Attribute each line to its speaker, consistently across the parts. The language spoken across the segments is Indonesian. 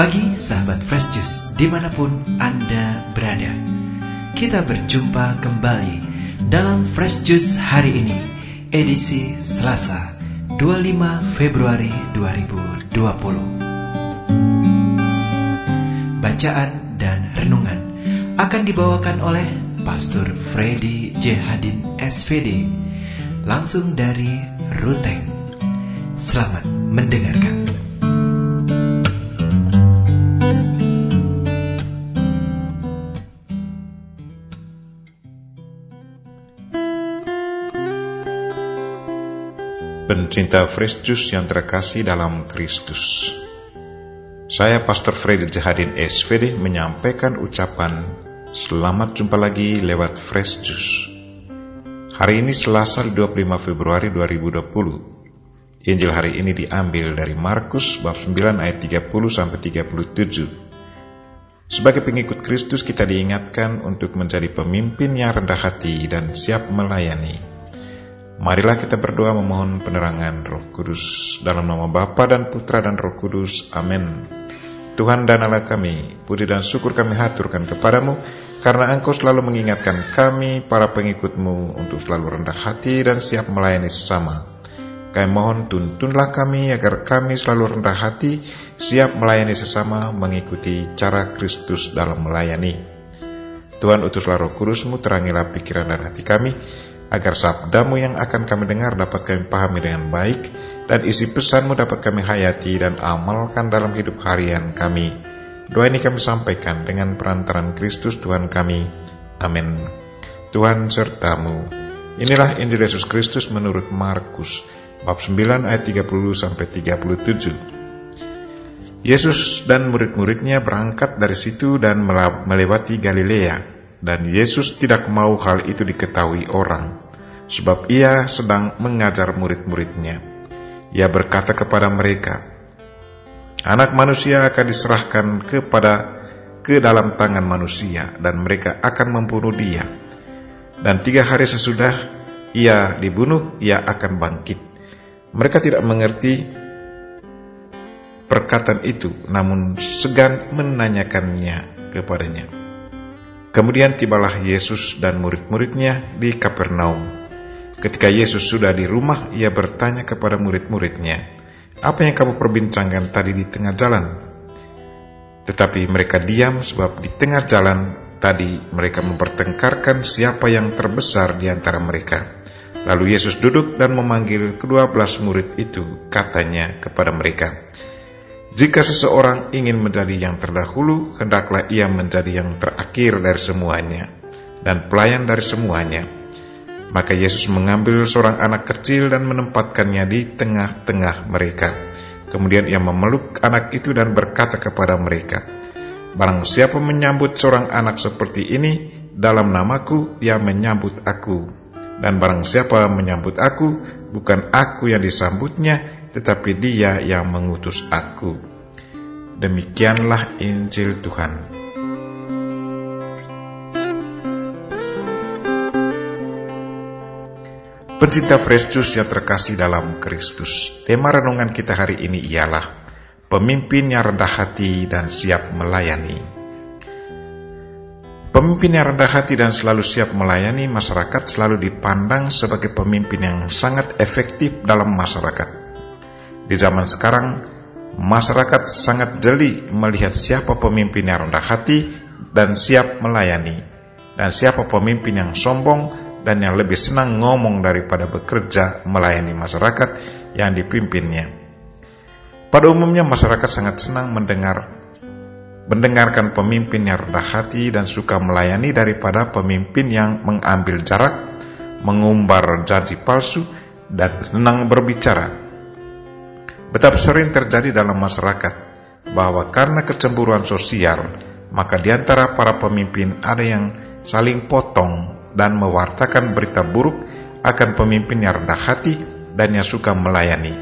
Speaker 1: pagi sahabat Fresh Juice di mana pun Anda berada. Kita berjumpa kembali dalam Fresh Juice hari ini Edisi Selasa 25 Februari 2020 Bacaan dan renungan akan dibawakan oleh Pastor Freddy J. Hadin SVD Langsung dari Ruteng. Selamat mendengarkan
Speaker 2: Pencinta Juice yang terkasih dalam Kristus. Saya Pastor Freddy Jahadin SVD menyampaikan ucapan Selamat jumpa lagi lewat Fresh Juice. Hari ini Selasa 25 Februari 2020. Injil hari ini diambil dari Markus bab 9 ayat 30 sampai 37. Sebagai pengikut Kristus kita diingatkan untuk menjadi pemimpin yang rendah hati dan siap melayani Marilah kita berdoa memohon penerangan Roh Kudus dalam nama Bapa dan Putra dan Roh Kudus. Amin. Tuhan dan Allah kami, puji dan syukur kami haturkan kepadamu, karena Engkau selalu mengingatkan kami, para pengikutmu, untuk selalu rendah hati dan siap melayani sesama. Kami mohon tuntunlah kami agar kami selalu rendah hati, siap melayani sesama, mengikuti cara Kristus dalam melayani. Tuhan utuslah roh kudusmu, terangilah pikiran dan hati kami, agar sabdamu yang akan kami dengar dapat kami pahami dengan baik, dan isi pesanmu dapat kami hayati dan amalkan dalam hidup harian kami. Doa ini kami sampaikan dengan perantaran Kristus Tuhan kami. Amin. Tuhan sertamu. Inilah Injil Yesus Kristus menurut Markus bab 9 ayat 30 sampai 37. Yesus dan murid-muridnya berangkat dari situ dan melewati Galilea dan Yesus tidak mau hal itu diketahui orang, sebab ia sedang mengajar murid-muridnya. Ia berkata kepada mereka, Anak manusia akan diserahkan kepada ke dalam tangan manusia, dan mereka akan membunuh dia. Dan tiga hari sesudah ia dibunuh, ia akan bangkit. Mereka tidak mengerti perkataan itu, namun segan menanyakannya kepadanya. Kemudian tibalah Yesus dan murid-muridnya di Kapernaum. Ketika Yesus sudah di rumah, ia bertanya kepada murid-muridnya, "Apa yang kamu perbincangkan tadi di tengah jalan?" Tetapi mereka diam sebab di tengah jalan tadi mereka mempertengkarkan siapa yang terbesar di antara mereka. Lalu Yesus duduk dan memanggil kedua belas murid itu, katanya kepada mereka, jika seseorang ingin menjadi yang terdahulu, hendaklah ia menjadi yang terakhir dari semuanya dan pelayan dari semuanya. Maka Yesus mengambil seorang anak kecil dan menempatkannya di tengah-tengah mereka. Kemudian ia memeluk anak itu dan berkata kepada mereka, Barang siapa menyambut seorang anak seperti ini dalam namaku, dia menyambut aku. Dan barang siapa menyambut aku, bukan aku yang disambutnya, tetapi Dia yang mengutus aku. Demikianlah Injil Tuhan. Pencinta Juice yang terkasih dalam Kristus, tema renungan kita hari ini ialah Pemimpin yang rendah hati dan siap melayani. Pemimpin yang rendah hati dan selalu siap melayani masyarakat selalu dipandang sebagai pemimpin yang sangat efektif dalam masyarakat. Di zaman sekarang, masyarakat sangat jeli melihat siapa pemimpin yang rendah hati dan siap melayani, dan siapa pemimpin yang sombong dan yang lebih senang ngomong daripada bekerja melayani masyarakat yang dipimpinnya. Pada umumnya masyarakat sangat senang mendengar mendengarkan pemimpin yang rendah hati dan suka melayani daripada pemimpin yang mengambil jarak, mengumbar janji palsu, dan senang berbicara Betapa sering terjadi dalam masyarakat bahwa karena kecemburuan sosial, maka di antara para pemimpin ada yang saling potong dan mewartakan berita buruk akan pemimpin yang rendah hati dan yang suka melayani,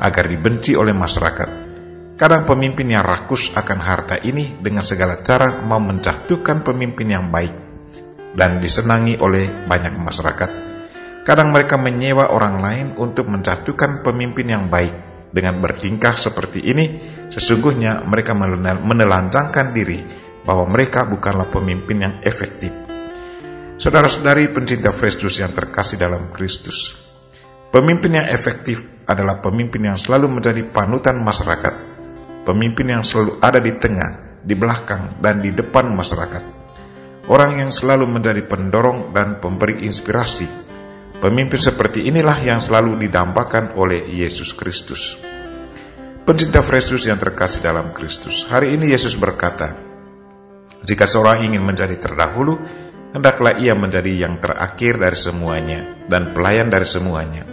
Speaker 2: agar dibenci oleh masyarakat. Kadang pemimpin yang rakus akan harta ini dengan segala cara mau menjatuhkan pemimpin yang baik dan disenangi oleh banyak masyarakat. Kadang mereka menyewa orang lain untuk menjatuhkan pemimpin yang baik dengan bertingkah seperti ini Sesungguhnya mereka menelanjangkan diri bahwa mereka bukanlah pemimpin yang efektif. Saudara-saudari pencinta Juice yang terkasih dalam Kristus, pemimpin yang efektif adalah pemimpin yang selalu menjadi panutan masyarakat, pemimpin yang selalu ada di tengah, di belakang, dan di depan masyarakat. Orang yang selalu menjadi pendorong dan pemberi inspirasi. Pemimpin seperti inilah yang selalu didambakan oleh Yesus Kristus. Pencinta Yesus yang terkasih dalam Kristus, hari ini Yesus berkata, "Jika seorang ingin menjadi terdahulu, hendaklah ia menjadi yang terakhir dari semuanya dan pelayan dari semuanya."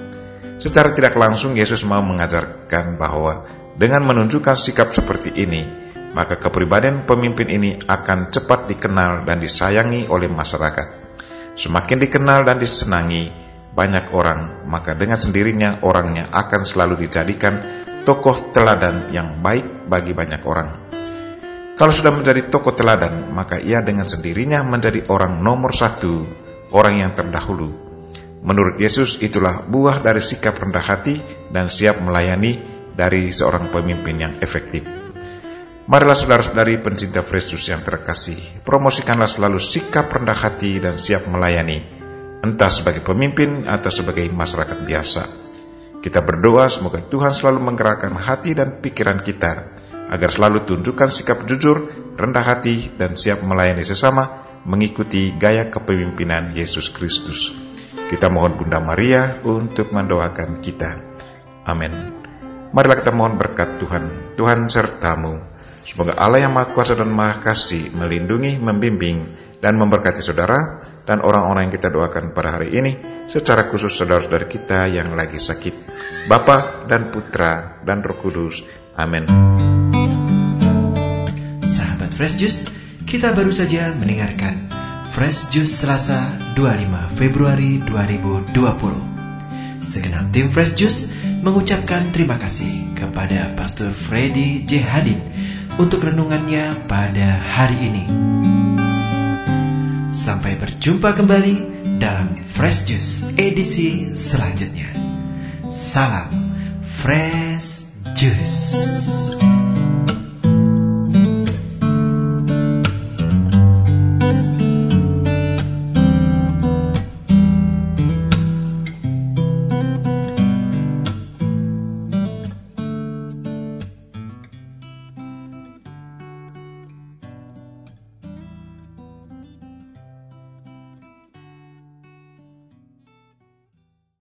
Speaker 2: Secara tidak langsung Yesus mau mengajarkan bahwa dengan menunjukkan sikap seperti ini, maka kepribadian pemimpin ini akan cepat dikenal dan disayangi oleh masyarakat. Semakin dikenal dan disenangi banyak orang, maka dengan sendirinya orangnya akan selalu dijadikan tokoh teladan yang baik bagi banyak orang. Kalau sudah menjadi tokoh teladan, maka ia dengan sendirinya menjadi orang nomor satu, orang yang terdahulu. Menurut Yesus, itulah buah dari sikap rendah hati dan siap melayani dari seorang pemimpin yang efektif. Marilah saudara-saudari pencinta Yesus yang terkasih, promosikanlah selalu sikap rendah hati dan siap melayani, entah sebagai pemimpin atau sebagai masyarakat biasa. Kita berdoa semoga Tuhan selalu menggerakkan hati dan pikiran kita agar selalu tunjukkan sikap jujur, rendah hati, dan siap melayani sesama mengikuti gaya kepemimpinan Yesus Kristus. Kita mohon Bunda Maria untuk mendoakan kita. Amin. Marilah kita mohon berkat Tuhan. Tuhan sertamu. Semoga Allah yang Maha Kuasa dan Maha Kasih melindungi, membimbing, dan memberkati saudara dan orang-orang yang kita doakan pada hari ini, secara khusus saudara-saudara kita yang lagi sakit. Bapa dan Putra dan Roh Kudus. Amin.
Speaker 1: Sahabat Fresh Juice, kita baru saja mendengarkan Fresh Juice Selasa 25 Februari 2020. Segenap tim Fresh Juice mengucapkan terima kasih kepada Pastor Freddy J. Hadin untuk renungannya pada hari ini. Sampai berjumpa kembali dalam Fresh Juice edisi selanjutnya. Salam Fresh Juice.